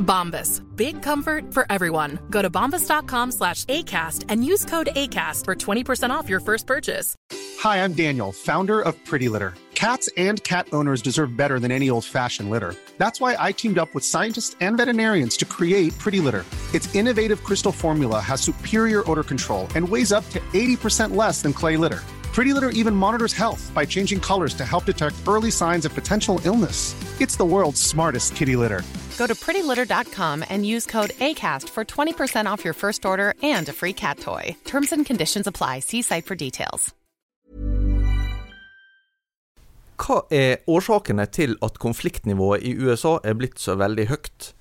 Bombas. Big comfort for everyone. Go to bombas.com slash ACAST and use code ACAST for 20% off your first purchase. Hi, I'm Daniel, founder of Pretty Litter. Cats and cat owners deserve better than any old fashioned litter. That's why I teamed up with scientists and veterinarians to create Pretty Litter. Its innovative crystal formula has superior odor control and weighs up to 80% less than clay litter. Pretty Litter even monitors health by changing colors to help detect early signs of potential illness. It's the world's smartest kitty litter. Go to prettylitter.com and use code ACAST for 20% off your first order and a free cat toy. Terms and conditions apply. See site for details. Hva er årsakene til at konfliktnivået i USA er blitt så veldig høyt?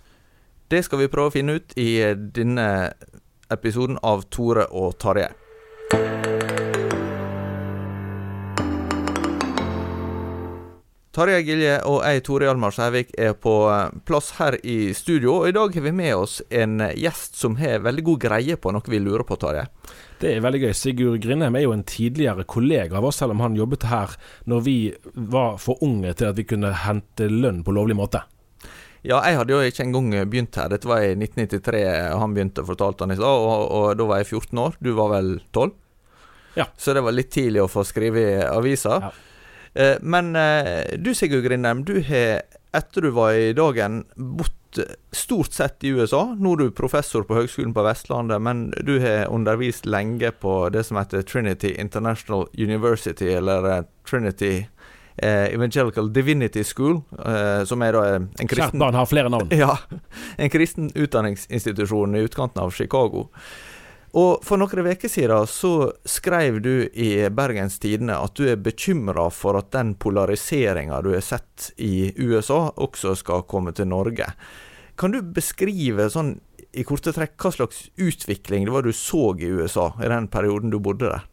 Det skal vi prøve å finne ut i denne episoden av Tore og Tarjei. Tarjei Gilje og jeg, Tore Hjalmar Sævik, er på eh, plass her i studio. Og i dag har vi med oss en gjest som har veldig god greie på noe vi lurer på, Tarjei. Det er veldig gøy. Sigurd Grindheim er jo en tidligere kollega av oss, selv om han jobbet her når vi var for unge til at vi kunne hente lønn på lovlig måte. Ja, jeg hadde jo ikke engang begynt her. Dette var i 1993 han begynte, fortalte han i stad. Og, og da var jeg 14 år. Du var vel 12? Ja. Så det var litt tidlig å få skrive i avisa. Ja. Eh, men eh, du Sigurd Grindheim, du har etter du var i dagen bodd stort sett i USA. Nå er du professor på Høgskolen på Vestlandet, men du har undervist lenge på det som heter Trinity International University, eller eh, Trinity Evangelical Divinity School, som er da en Kjært kristen barn har flere navn. ja, en kristen utdanningsinstitusjon i utkanten av Chicago. Og For noen uker siden så skrev du i Bergens Tidende at du er bekymra for at den polariseringa du har sett i USA, også skal komme til Norge. Kan du beskrive sånn i korte trekk hva slags utvikling det var du så i USA i den perioden du bodde der?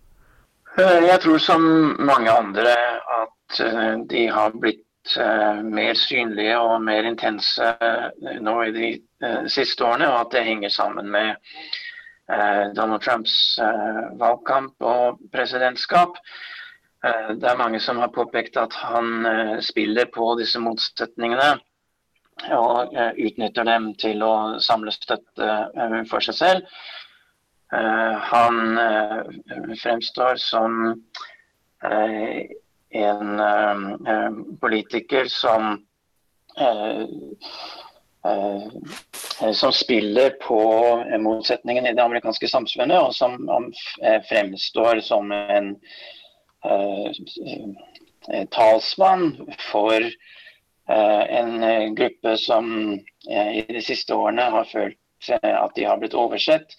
Eh, Jeg tror som mange andre at eh, de har blitt eh, mer synlige og mer intense nå i de siste årene, og at det henger sammen med Donald Trumps eh, valgkamp og presidentskap. Eh, Det er mange som har påpekt at han eh, spiller på disse motsetningene og eh, utnytter dem til å samle støtte eh, for seg selv. Eh, han eh, fremstår som eh, en eh, eh, politiker som eh, eh, som spiller på eh, motsetningen i det amerikanske samfunnet, og som eh, fremstår som en eh, eh, talsmann for eh, en eh, gruppe som eh, i de siste årene har følt eh, at de har blitt oversett,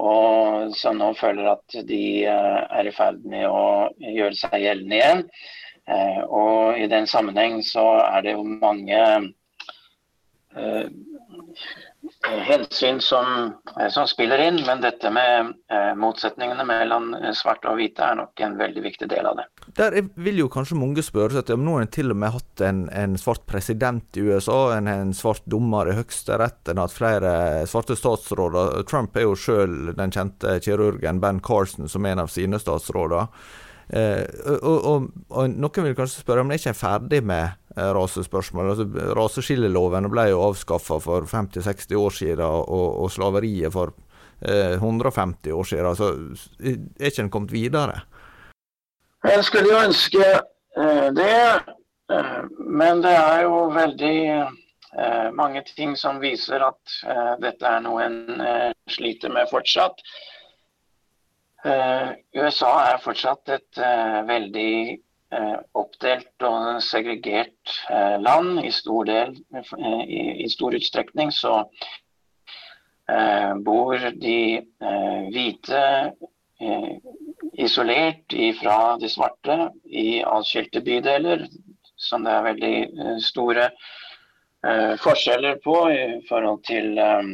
og som nå føler at de eh, er i ferd med å gjøre seg gjeldende igjen. Eh, og i den sammenheng så er det jo mange eh, hensyn som, eh, som spiller inn, men dette med eh, motsetningene mellom eh, svarte og hvite er nok en veldig viktig del av det. Der er- vil jo kanskje mange spørre seg om nå har en til og med hatt en, en svart president i USA, en, en svart dommer i Høyesterett, en har hatt flere svarte statsråder. Trump er jo sjøl den kjente kirurgen Ben Carson som er en av sine statsråder. Eh, og, og, og noen vil kanskje spørre om det ikke er ferdig med rasespørsmålet. rasespørsmål. Altså, raseskilleloven ble jo avskaffa for 50-60 år siden, og, og slaveriet for eh, 150 år siden. Altså, er ikke en kommet videre? Jeg skulle jo ønske eh, det, eh, men det er jo veldig eh, mange ting som viser at eh, dette er noe en eh, sliter med fortsatt. USA er fortsatt et veldig oppdelt og segregert land. I stor, del, i, stor utstrekning så bor de hvite isolert fra de svarte i atskilte bydeler, som det er veldig eh, store eh, forskjeller på i forhold til eh,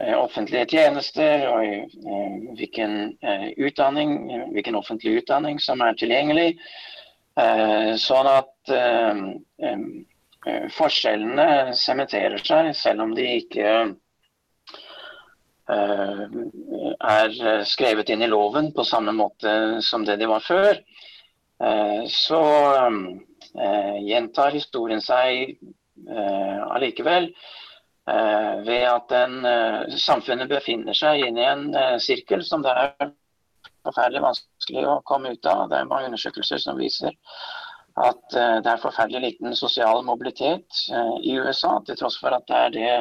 offentlige tjenester og hvilken utdanning, hvilken offentlig utdanning som er tilgjengelig. Sånn at forskjellene sementerer seg, selv om de ikke er skrevet inn i loven på samme måte som det de var før, så gjentar historien seg allikevel. Ved at den, samfunnet befinner seg inne i en sirkel som det er forferdelig vanskelig å komme ut av. Det er mange undersøkelser som viser at det er forferdelig liten sosial mobilitet i USA, til tross for at det er det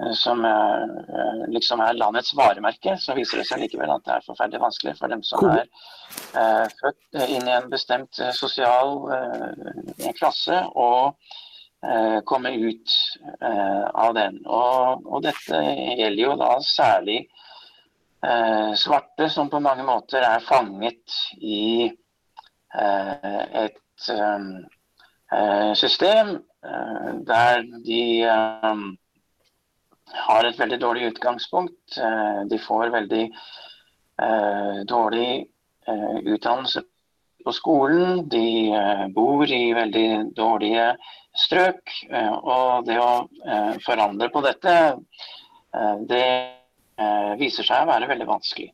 Eh, som er, eh, liksom er landets varemerke, så viser det seg likevel at det er forferdelig vanskelig for dem som er født inn i en bestemt sosial klasse, uh, komme ut av den. Og, og, dette gjelder jo da særlig svarte, som på mange måter er fanget i et system der de har et veldig dårlig utgangspunkt. Eh, de får veldig eh, dårlig eh, utdannelse på skolen. De bor i veldig dårlige strøk. Og det å forandre på dette, det viser seg å være veldig vanskelig.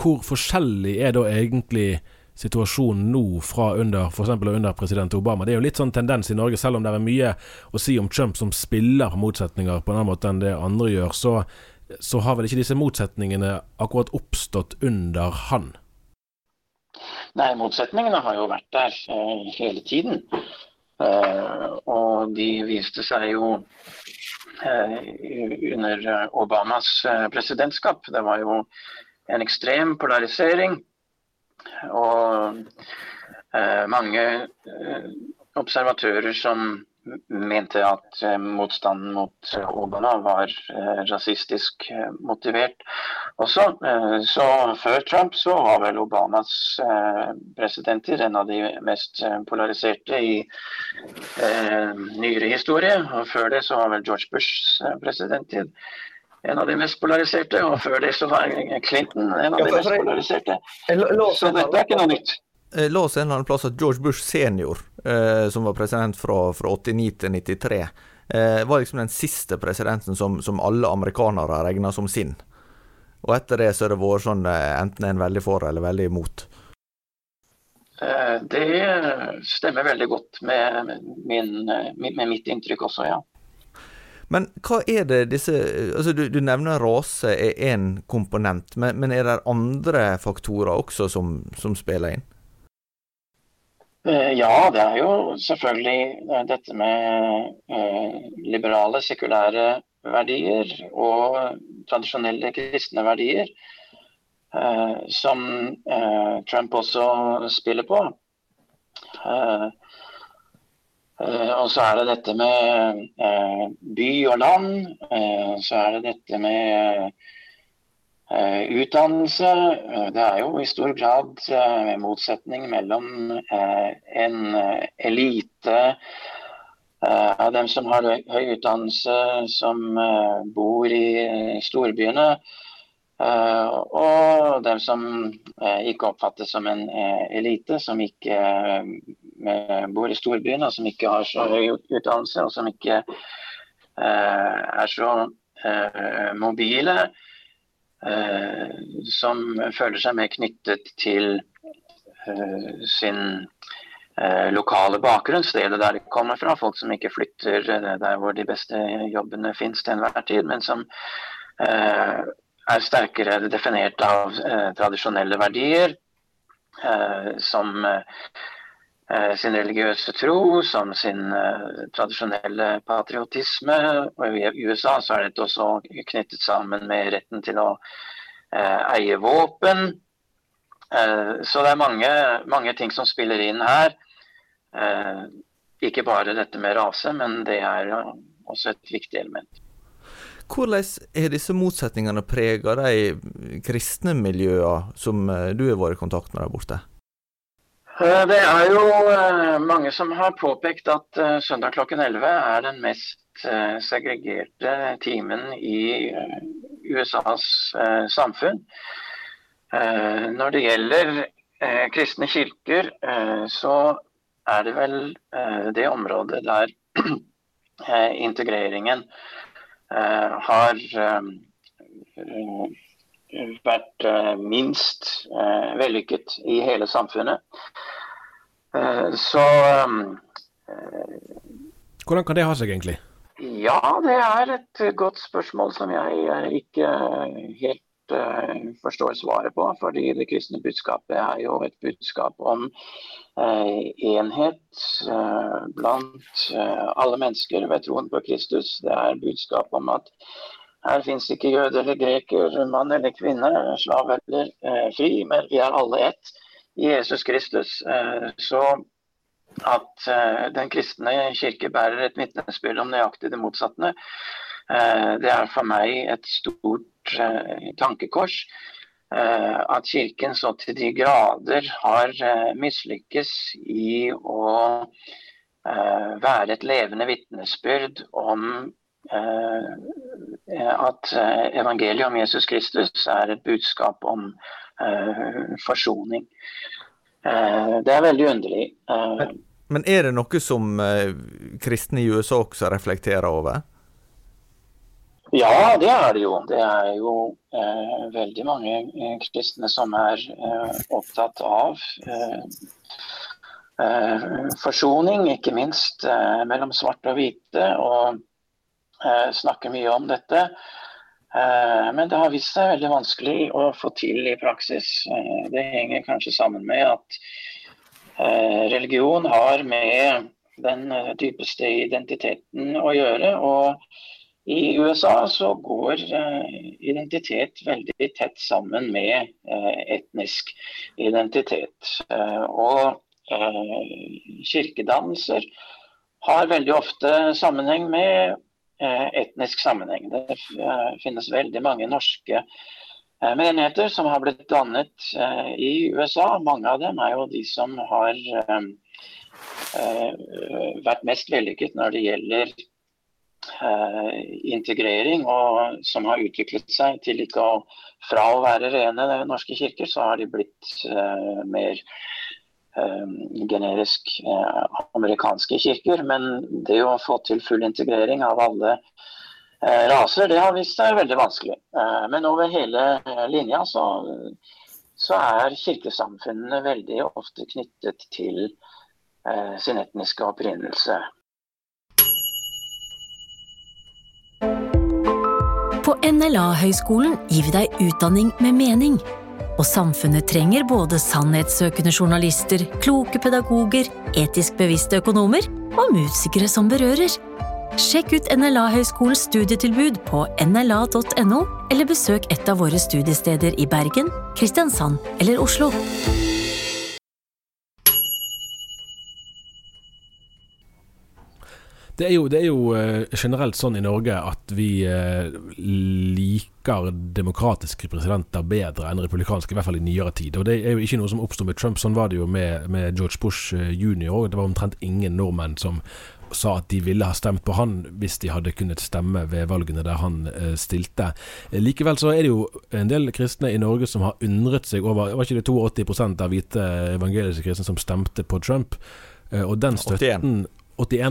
Hvor forskjellig er da egentlig situasjonen nå fra under f.eks. under president Obama. Det er jo litt sånn tendens i Norge, selv om det er mye å si om Trump som spiller motsetninger på en annen måte enn det andre gjør, så, så har vel ikke disse motsetningene akkurat oppstått under han? Nei, motsetningene har jo vært der hele tiden. Uh, og de viste seg jo uh, under Obamas presidentskap. Det var jo en ekstrem polarisering og eh, mange eh, observatører som mente at eh, motstanden mot Obama var eh, rasistisk eh, motivert også. Eh, så før Trump så var vel Obamas presidenter en av de mest polariserte i nyere historie. Og før det så var vel George Bushs presidenttid en av de mest polariserte. Og før det så var Clinton en av de mest polariserte. Så dette er ikke noe nytt. Jeg oss lå en eller annen plass at George Bush senior, eh, som var president fra, fra 89 til 93, eh, var liksom den siste presidenten som, som alle amerikanere regna som sin. Og etter det så har det vært sånn eh, enten en veldig for eller veldig imot. Eh, det stemmer veldig godt med, min, med mitt inntrykk også, ja. Men hva er det disse altså Du, du nevner rase er én komponent, men, men, er det andre faktorer også som, som spiller inn? Eh, ja, det er jo selvfølgelig eh, dette med eh, liberale, sekulære verdier og tradisjonelle kristne verdier, som Trump også spiller på. Eh, og så er det dette med eh, by og land. Eh, så er det dette med utdannelse. Det er jo i stor grad motsetning mellom en elite av dem som har høy utdannelse, som bor i storbyene, og dem som ikke oppfattes som en elite, som ikke bor i storbyene, og som ikke har så høy utdannelse, og som ikke eh, er så eh, mobile. Eh, som føler seg mer knyttet til eh, sin eh, lokale bakgrunn, stedet der de kommer fra. Folk som ikke flytter eh, der hvor de beste jobbene finnes til enhver tid, men som er sterkere definert av tradisjonelle verdier. som Eh, sin religiøse tro, som sin uh, tradisjonelle patriotisme. Og I USA så er dette også knyttet sammen med retten til å eie våpen. Så det er mange, mange ting som spiller inn her. Ikke bare dette med rase, men det er også et viktig element. Hvordan er disse motsetningene prega de kristne miljøene som du har vært i kontakt med der borte? Eh, det er jo eh, mange som har påpekt at eh, søndag klokken 11 er den mest segregerte timen i USAs samfunn. Når det gjelder kristne kirker, så er det vel det området der integreringen har vært eh, minst eh, vellykket i hele samfunnet. Eh, så Hvordan kan det ha seg, egentlig? Ja, det er et godt spørsmål som jeg ikke helt forstår svaret på. fordi det kristne budskapet er jo et budskap om enhet blant alle mennesker ved troen på Kristus. Det er budskap om at her fins ikke jøde eller greker, mann eller kvinne, slav eller eh, fri, men vi er alle ett i Jesus Kristus. Eh, så at eh, den kristne kirke bærer et vitnesbyrd om nøyaktig det motsatte, eh, det er for meg et stort eh, tankekors. Eh, at Kirken så til de grader har mislykkes i å være et levende vitnesbyrd om at eh, evangeliet om Jesus Kristus er et budskap om eh, forsoning. Det er veldig underlig. Men, men er det noe som kristne i USA også reflekterer over? Ja, det er det jo. Det er jo eh, veldig mange eh, kristne som er eh, opptatt av forsoning, ikke minst mellom svarte og hvite. Og Eh, snakker mye om dette. Eh, men det har vist seg veldig vanskelig å få til i praksis. Eh, det henger kanskje sammen med at religion har med den dypeste identiteten å gjøre. Og i USA så går identitet veldig tett sammen med etnisk identitet. Og kirkedannelser har veldig ofte sammenheng med Eh, etnisk sammenheng. Det eh, finnes veldig mange norske eh, menigheter som har blitt dannet i USA. Mange av dem er jo de som har vært mest vellykket når det gjelder integrering, og som har utviklet seg til ikke å Fra å være rene norske kirker, så har de blitt mer generisk eh, amerikanske kirker. Men det å få til full integrering av alle eh, raser, det har vist seg veldig vanskelig. Eh, men over hele linja så, så er kirkesamfunnene veldig ofte knyttet til sin etniske opprinnelse. På NLA-høgskolen gir vi deg utdanning med mening. Og samfunnet trenger både sannhetssøkende journalister, kloke pedagoger, etisk bevisste økonomer og musikere som berører. Sjekk ut NLA-høgskolens studietilbud på nla.no, eller besøk et av våre studiesteder i Bergen, Kristiansand eller Oslo. Det er, jo, det er jo uh, generelt sånn i Norge at vi uh, liker demokratiske presidenter bedre enn republikanske, i hvert fall i nyere tid. Og Det er jo ikke noe som oppsto med Trump. Sånn var det jo med, med George Bush uh, jr. Det var omtrent ingen nordmenn som sa at de ville ha stemt på han hvis de hadde kunnet stemme ved valgene der han stilte. Likevel så er det jo en del kristne i Norge som har undret seg over Var ikke det 82% av hvite evangeliske kristne som stemte på Trump? og den støtten 81?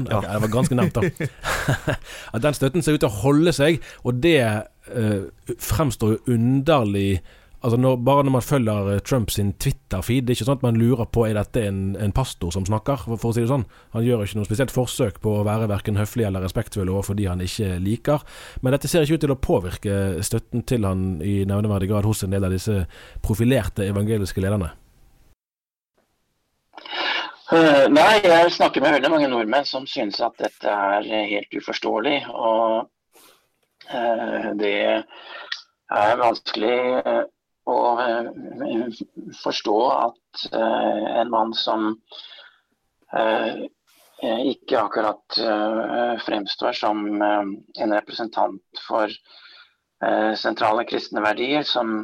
Ja. Okay, det var ganske nevnt da. at den støtten ser ut til å holde seg, og det uh, fremstår jo underlig Altså når, Bare når man følger Trumps Twitter-feed, det er ikke sånn at man lurer på er dette en, en pastor som snakker, for, for, å si det sånn. Han gjør ikke noe spesielt forsøk på å være verken høflig eller respektfull overfor de han ikke liker. Men dette ser ikke ut til å påvirke støtten til han i nevneverdig grad hos en del av disse profilerte evangeliske lederne. Uh, nei, jeg snakker med veldig mange nordmenn som synes at dette er helt uforståelig. Og uh, det er vanskelig å forstå at en mann som ikke akkurat fremstår som en representant for sentrale kristne verdier som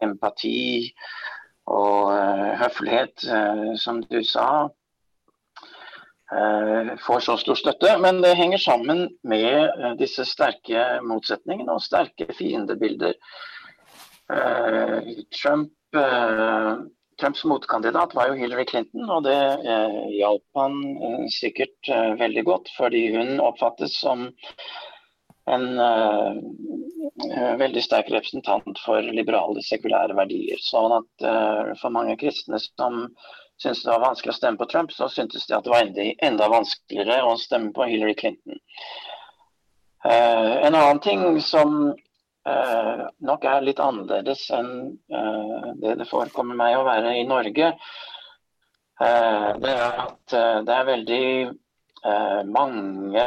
empati og høflighet, som du sa, Eh, får så stor støtte. Men det henger sammen med eh, disse sterke motsetningene og sterke fiendebilder. Eh, Trump, Trumps motkandidat var jo Hillary Clinton, og det hjalp han sikkert veldig godt. Fordi hun oppfattes som en veldig sterk representant for liberale, sekulære verdier. Sånn at for mange kristne som syntes det var vanskelig å stemme på Trump, så syntes de at det var enda, enda vanskeligere å stemme på Hillary Clinton. Uh, en annen ting som uh, nok er litt annerledes enn uh, det det forekommer meg å være i Norge, det er at det er veldig mange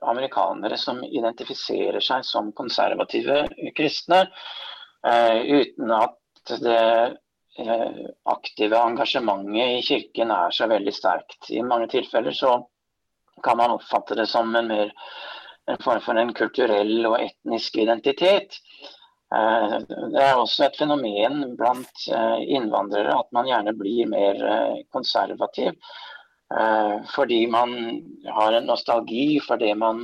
amerikanere som identifiserer seg som konservative kristne, uten at det Eh, aktive engasjementet i kirken er så veldig sterkt. I mange tilfeller så kan man oppfatte det som en, mer, en form for en kulturell og etnisk identitet. Eh, det er også et fenomen blant eh, innvandrere at man gjerne blir mer konservativ. Fordi man har en nostalgi for det man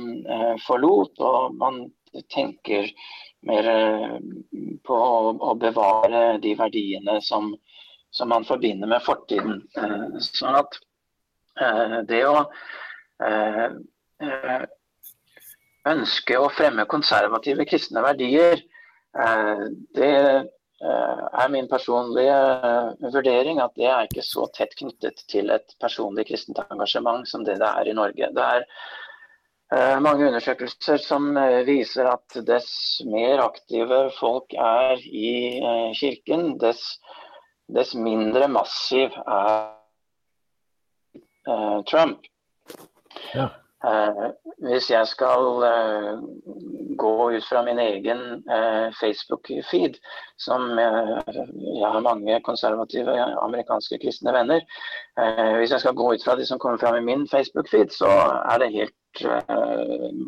forlot, og man tenker mer eh, på å, bevare de verdiene som, som, man forbinder med fortiden. Eh, sånn at eh, det å ønske å fremme konservative kristne verdier, det er min personlige vurdering at det er ikke så tett knyttet til et personlig kristent engasjement som det det er i Norge. Det er Eh, mange undersøkelser som eh, viser at dess mer aktive folk er i eh, kirken, dess, dess mindre massiv er Trump. Ja. Hvis jeg skal gå ut fra min egen Facebook-feed, som jeg har mange konservative amerikanske kristne venner Hvis jeg skal gå ut fra de som kommer fram i min Facebook-feed, så er det helt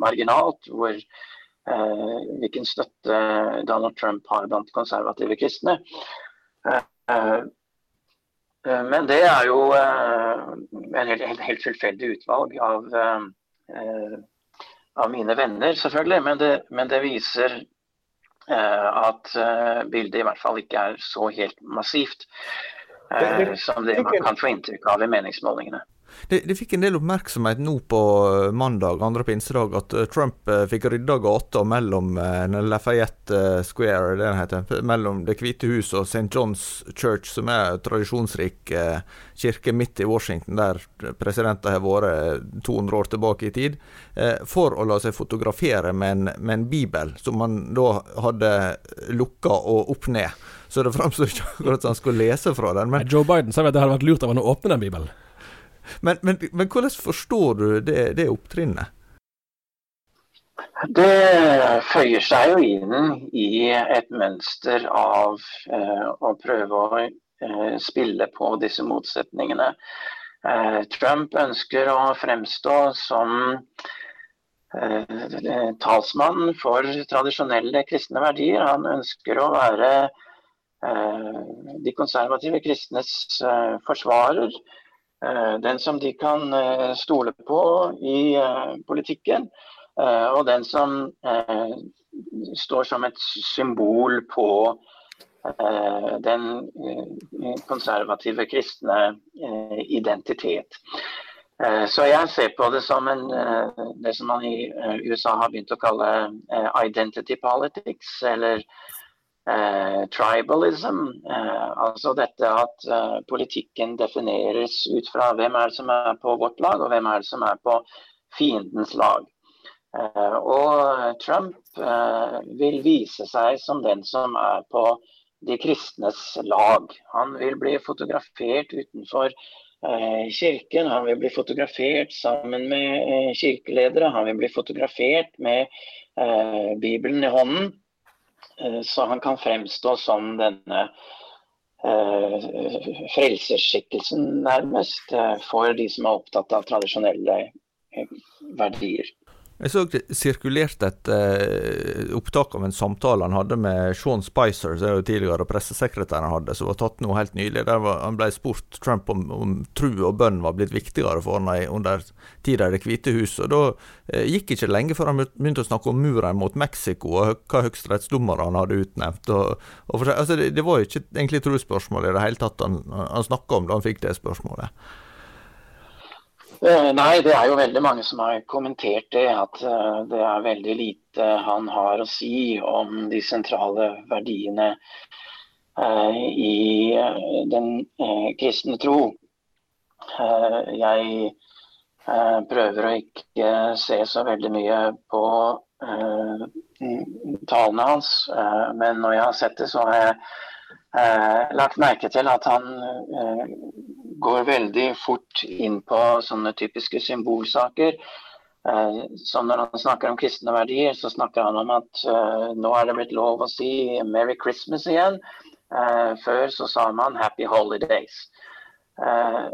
marginalt hvor, hvilken støtte Donald Trump har blant konservative kristne. Men det er jo en helt, helt, helt tilfeldig utvalg av, av, mine venner, selvfølgelig. Men det, men det viser at bildet i hvert fall ikke er så helt massivt som det man kan få inntrykk av i meningsmålingene. Det, det, fikk en del oppmerksomhet nå på eh, mandag, andre pinsedag, at eh, Trump eh, fikk rydda gata mellom Lafayette Square, det heter, mellom Det hvite hus og St. John's Church, som er en tradisjonsrik kirke midt i Washington, der presidenter har vært 200 år tilbake i tid, for å la seg fotografere med en, med en bibel som man da hadde lukka og opp ned. Så det framstår ikke akkurat som han skulle lese fra den. Men Joe Biden sa at det hadde vært lurt av han å åpne den bibelen. Men, men, men hvordan forstår du det, det opptrinnet? Det føyer seg jo inn i et mønster av eh, å prøve å eh, spille på disse motsetningene. Eh, Trump ønsker å fremstå som eh, talsmann for tradisjonelle kristne verdier. Han ønsker å være eh, de konservative kristnes eh, forsvarer. Eh, den som de kan eh, stole på i eh, politikken, og den som står som et symbol på den konservative kristne identitet. Så jeg ser på det som en, det som man i USA har begynt å kalle identity politics, eller eh, tribalism. Eh, altså dette at eh, politikken defineres ut fra hvem er det som er på vårt lag, og hvem er det som er på fiendens lag. Eh, og Trump eh, vil vise seg som den som er på de kristnes lag. Han vil bli fotografert utenfor kirken, han vil bli fotografert sammen med kirkeledere, han vil bli fotografert med Bibelen i hånden. Så han kan fremstå som denne frelserskikkelsen, nærmest, for de som er opptatt av tradisjonelle verdier. Jeg så det sirkulerte et uh, opptak av en samtale han hadde med Sean Spicer, som er jo tidligere pressesekretæren hadde, som var tatt nå helt nylig. Der var, han ble spurt Trump om, om tru og bønn var blitt viktigere for han under tida i Det hvite hus. Og Da uh, gikk ikke lenge før han begynte å snakke om muren mot Mexico og hva høyesterettsdommere han hadde utnevnt. Og, og for, altså, det, det, var jo ikke egentlig trosspørsmål i det hele tatt han, han snakka om da han fikk det spørsmålet. Eh, nei, det er jo veldig mange som har kommentert det. At eh, det er veldig lite han har å si om de sentrale verdiene eh, i den kristne tro. Jeg prøver å ikke se så veldig mye på talene hans, men når jeg har sett det, så har jeg lagt merke til at han går veldig fort inn på sånne typiske symbolsaker. Eh, som når han snakker om kristne verdier, så snakker han om at uh, nå er det blitt lov å si 'Merry Christmas' igjen. Uh, før så sa man 'Happy Holidays'. Uh,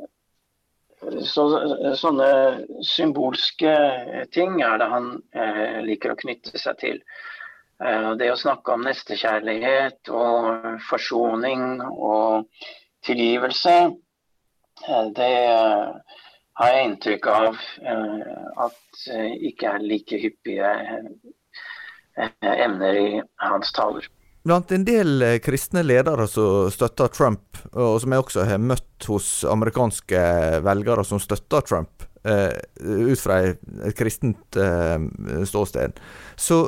så, sånne symbolske ting er det han liker å knytte seg til. Det å snakke om nestekjærlighet og forsoning og tilgivelse Eh, det eh, har jeg inntrykk av eh, at ikke er like hyppige emner i hans taler. Blant en del kristne ledere som støtter Trump, og som jeg også har møtt hos amerikanske velgere som støtter Trump, ut fra et kristent ståsted, så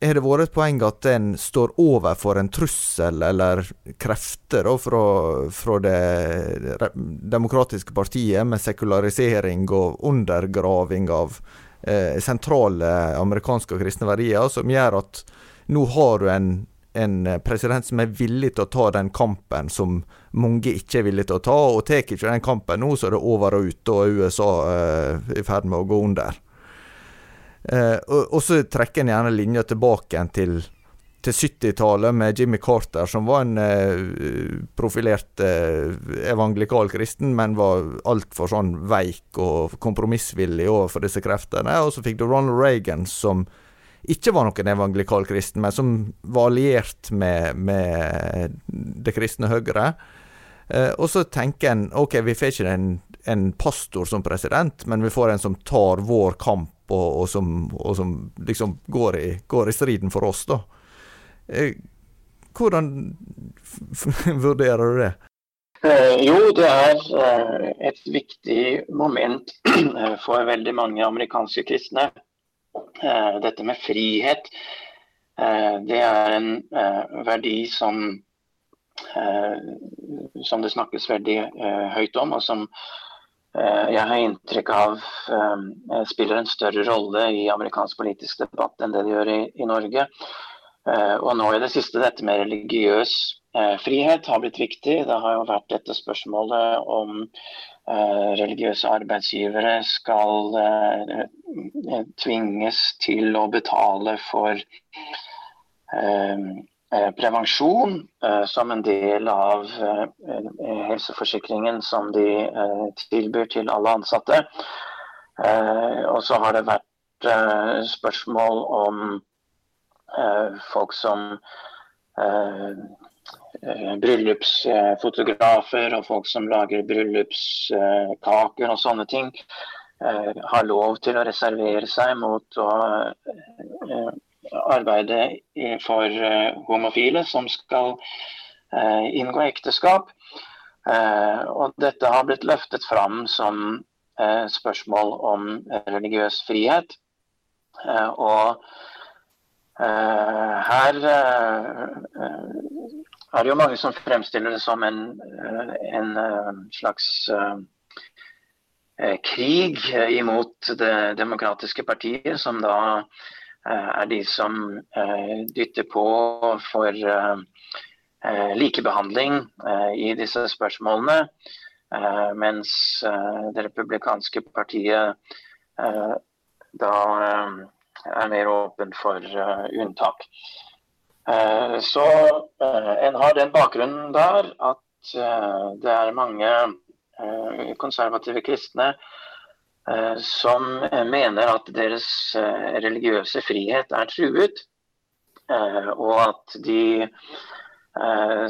har det vært et poeng at en står overfor en trussel eller krefter fra, fra det demokratiske partiet, med sekularisering og undergraving av eh, sentrale amerikanske og kristne verdier, som gjør at nå har du en, en president som er villig til å ta den kampen som mange ikke er villige til å ta, og tar ikke den kampen nå, så er det over og ut, og USA eh, i ferd med å gå under. Eh, og, og, så trekker en gjerne linja tilbake til, til 70-tallet med Jimmy Carter, som var en eh, profilert eh, evangelikal kristen, men var altfor sånn veik og kompromissvillig overfor disse kreftene. Og så fikk du Ronald Reagan, som ikke var noen evangelikal kristen, men som var alliert med, med det kristne Høyre. Eh, og så tenker en ok, vi får ikke en, en pastor som president, men vi får en som tar vår kamp og, og, som, og som, liksom går i, går i, striden for oss, da. Eh, hvordan vurderer du det? Eh, jo, det er eh, et viktig moment for veldig mange amerikanske kristne. Dette med frihet. Det er en verdi som, som det snakkes veldig høyt om, og som Eh, jeg har inntrykk av um, spiller en større rolle i amerikansk politisk debatt enn det det gjør i, i Norge. Uh, og nå i det siste dette med religiøs frihet har blitt viktig. Det har jo vært dette spørsmålet om religiøse arbeidsgivere skal tvinges til å betale for Eh, prevensjon eh, som en del av eh, helseforsikringen som de tilbyr til alle ansatte. Og så har det vært spørsmål om folk som bryllupsfotografer og folk som lager bryllupskaker og sånne ting, har lov til å reservere seg mot å arbeide for eh, homofile som skal eh, inngå ekteskap. Eh, og dette har blitt løftet fram som spørsmål om religiøs frihet. Og her er det jo mange som fremstiller det som en, en slags krig imot Det demokratiske partiet, som da er de som eh, dytter på for eh, likebehandling i disse spørsmålene. Mens det republikanske partiet da er mer åpen for unntak. Så en har den bakgrunnen der at det er mange konservative kristne som mener at deres religiøse frihet er truet. Og at de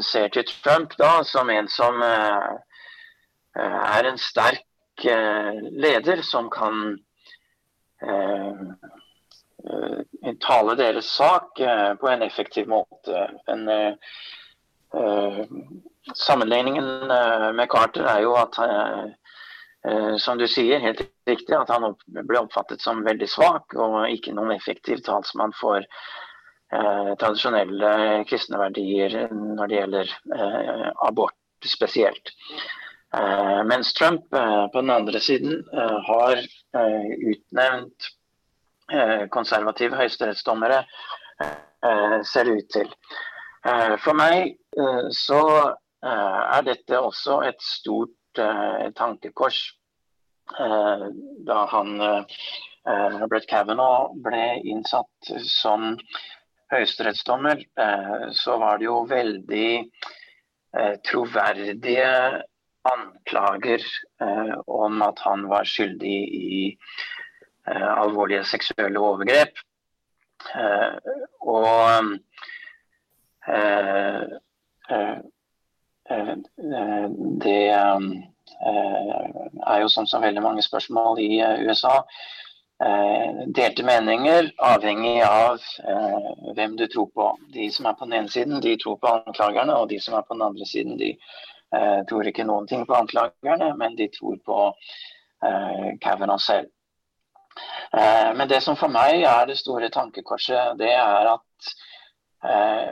ser til Trump da som en som er en sterk leder som kan Eh, tale deres sak eh, på en effektiv måte. En, eh, sammenligningen med Carter er jo at som du sier, helt riktig, at han ble oppfattet som veldig svak og ikke noen effektiv talsmann for eh, tradisjonelle kristne verdier når det gjelder eh, abort spesielt. Eh, mens Trump på den andre siden har utnevnt Eh, konservative høyesterettsdommere eh, ser det ut til. Eh, for meg så er dette også et stort tankekors. Da han, Brett Kavanaugh, ble innsatt som høyesterettsdommer, så var det jo veldig troverdige anklager om at han var skyldig i Eh, alvorlige seksuelle overgrep. Eh, og eh, det er jo sånn som veldig mange spørsmål i USA. delte meninger avhengig av hvem du tror på. De som er på den ene siden, de tror på anklagerne, og de som er på den andre siden, de tror ikke noen ting på anklagerne, men de tror på Kavanaugh selv. Eh, men det som for meg er det store tankekorset, det er at eh,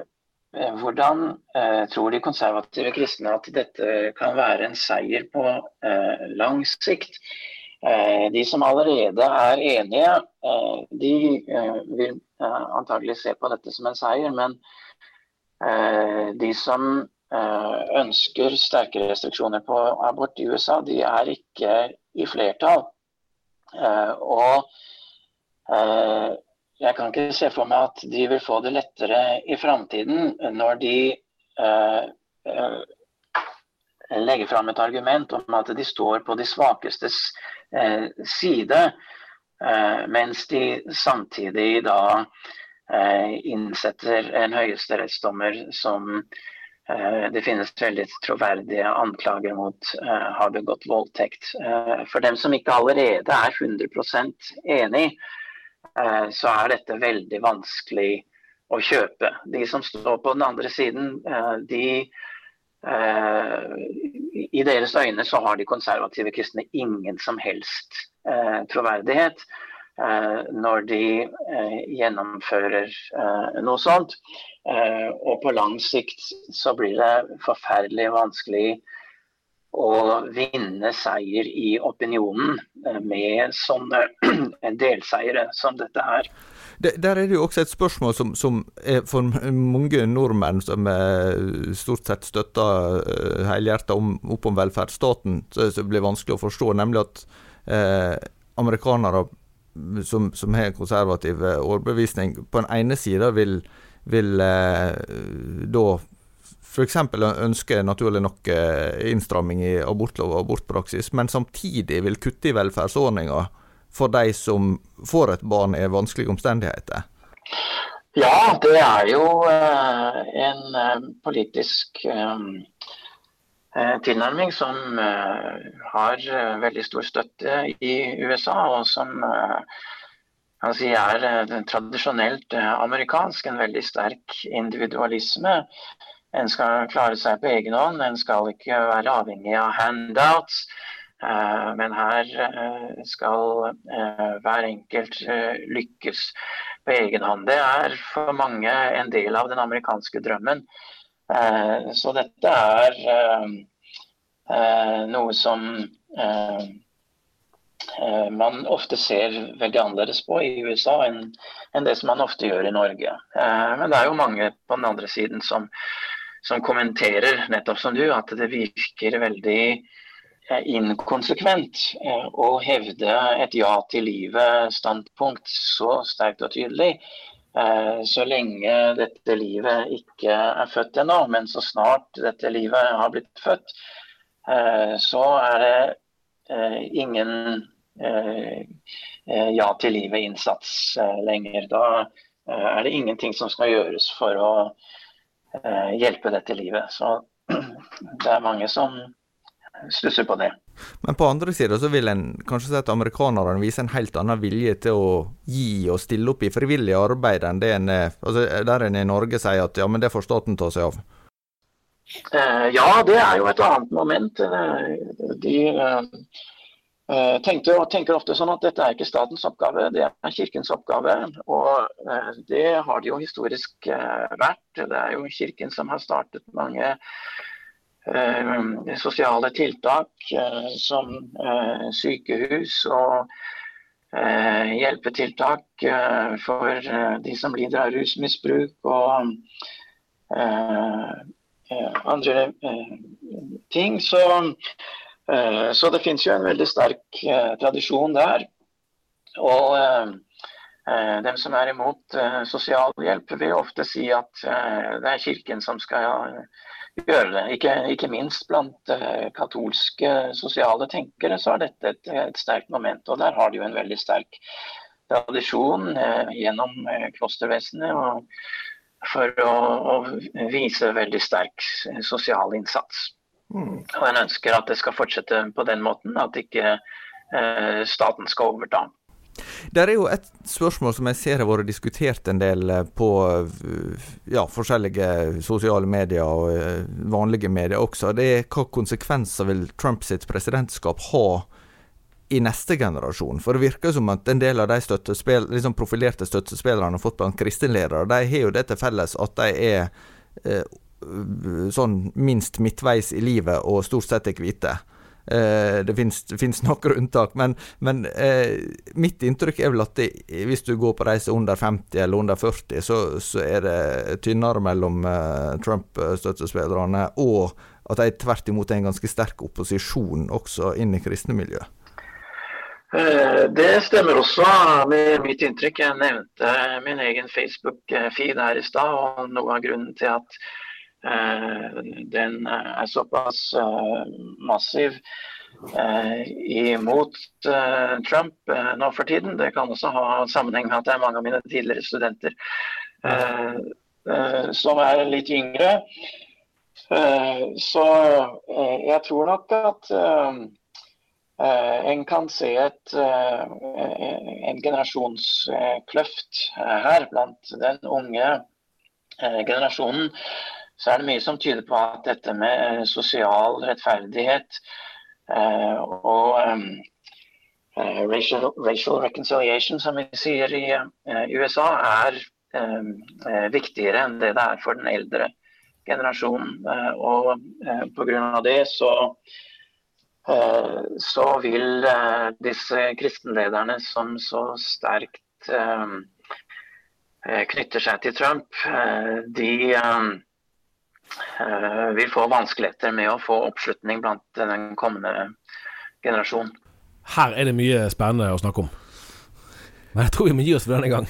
hvordan eh, tror de konservative kristne at dette kan være en seier på eh, lang sikt? Eh, de som allerede er enige, eh, de vil antagelig se på dette som en seier. Men de som ønsker sterke restriksjoner på abort i USA, de er ikke i flertall. Eh, og eh, jeg kan ikke se for meg at de vil få det lettere i framtiden når de eh, legger fram et argument om at de står på de svakestes side, mens de samtidig da innsetter en høyesterettsdommer som det finnes veldig troverdige anklager mot uh, har begått voldtekt. Uh, for dem som ikke allerede er 100 enig, så er dette veldig vanskelig å kjøpe. De som står på den andre siden, de I deres øyne så har de konservative kristne ingen som helst troverdighet. Eh, når de eh, gjennomfører eh, noe sånt. Og på lang sikt så blir det forferdelig vanskelig å vinne seier i opinionen med sånne delseiere som dette her. Der er det jo også et spørsmål som, som er for mange nordmenn som stort sett støtter helhjertet opp om velferdsstaten, som blir vanskelig å forstå, nemlig at eh, amerikanere som, som har konservativ eh, overbevisning, på den ene sida vil, vil eh, da f.eks. ønsker naturlig nok eh, innstramming i abortlov og abortpraksis, men samtidig vil kutte i velferdsordninger for de som får et barn i vanskelige omstendigheter? Ja, det er jo eh, en politisk Eh, tilnærming som har veldig stor støtte i USA, og som si, er tradisjonelt amerikansk. En veldig sterk individualisme. En skal klare seg på egen hånd, en skal ikke være avhengig av handouts. Men her skal hver enkelt lykkes på egen hånd. Det er for mange en del av den amerikanske drømmen. Eh, så dette er eh, eh, noe som man ofte ser veldig annerledes på i USA enn, det som man ofte gjør i Norge. Men det er jo mange på den andre siden som, som kommenterer, nettopp som du, at det virker veldig inkonsekvent å hevde et ja til livet-standpunkt så sterkt og tydelig, så lenge dette livet ikke er født ennå, men så snart dette livet har blitt født, så er det ingen ja til livet-innsats lenger. Da er det ingenting som skal gjøres for å hjelpe dette livet. Så det er mange som stusser på det. Men på andre sida så vil en kanskje si at amerikanerne viser en helt annen vilje til å gi og stille opp i frivillig arbeid enn det en er altså Der en i Norge sier at ja, men det får staten ta seg av. Eh, ja, det er jo et annet moment. Eh, de eh, tenkte og tenker ofte sånn at dette er ikke statens oppgave, det er kirkens oppgave. Og det har det jo historisk vært. Det er jo kirken som har startet mange Eh, sosiale tiltak eh, som eh, sykehus og hjelpetiltak for de som lider av rusmisbruk og andre ting. Så, så det finnes jo en veldig sterk tradisjon der. Og dem som er imot sosialhjelp, vil ofte si at det er Kirken som skal gjøre det. Ikke, ikke minst blant katolske sosiale tenkere så er dette et, et, sterkt moment. Og der har de jo en veldig sterk tradisjon gjennom klostervesenet for å, å, vise veldig sterk sosial innsats. Mm. Og en ønsker at det skal fortsette på den måten, at ikke staten skal overta. Det er jo et spørsmål som jeg ser har vært diskutert en del eh, på eh, ja, forskjellige sosiale medier og eh, vanlige medier også. Det er hva konsekvenser vil Trumps presidentskap ha i neste generasjon? For det virker som at en del av de liksom profilerte støttespillerne har fått blant kristenledere, de har jo det til felles at de er eh, sånn minst midtveis i livet og stort sett er hvite. Eh, det finnes noen unntak, men, men eh, mitt inntrykk er vel at det, hvis du går på reise under 50 eller under 40, så, så er det tynnere mellom eh, Trump-støttespillerne, og at de tvert imot er en ganske sterk opposisjon også inn i kristne miljø. Det stemmer også med mitt inntrykk. Jeg nevnte min egen Facebook-feed her i stad. og Noe av grunnen til at Eh, den er såpass eh, massiv eh, imot Trump nå for tiden. Det kan også ha sammenheng med at det er mange av mine tidligere studenter som er litt yngre. Så jeg tror nok at en kan se et, en generasjonskløft her blant den unge generasjonen så er det mye som tyder på at dette med eh, sosial rettferdighet eh, og eh, racial, racial, reconciliation, som vi sier i USA, er viktigere enn det det er for den eldre generasjonen. og Pga. det så, så vil disse kristenlederne som så sterkt knytter seg til Trump, de Eh, får vanskeligheter med å få oppslutning blant den kommende generasjon. Her er det mye spennende å snakke om. Men jeg tror vi må gi oss for denne gang.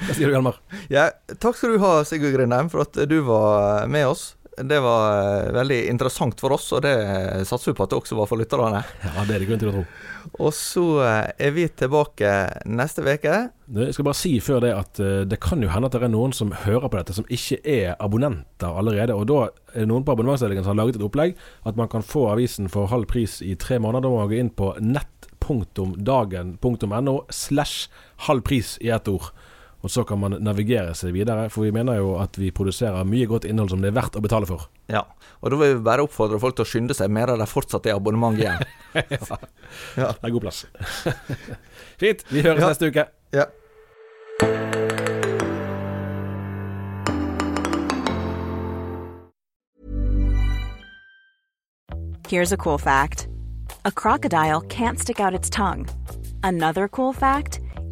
Hva sier du, Hjalmar? Ja, takk skal du ha, Sigurd Grindheim, for at du var med oss. Det var eh, veldig interessant for oss, og det satser vi på at det også var for lytterne. Ja, det er det grunn til å tro. Og så eh, er vi tilbake neste uke. Jeg skal bare si før det at eh, det kan jo hende at det er noen som hører på dette som ikke er abonnenter allerede. Og da er det noen på abonnementsdelingen som har laget et opplegg at man kan få avisen for halv pris i tre måneder. Da må man gå inn på nett.dagen.no slash halv pris i ett ord. Og så kan man navigere seg videre, for vi mener jo at vi produserer mye godt innhold som det er verdt å betale for. Ja, og da vil vi bare oppfordre folk til å skynde seg mer av det fortsatt er abonnement igjen. ja. ja. Det er god plass. Fint. Vi høres ja. neste uke. Ja. Here's a cool fact. A crocodile can't stick out its tongue. Another cool fact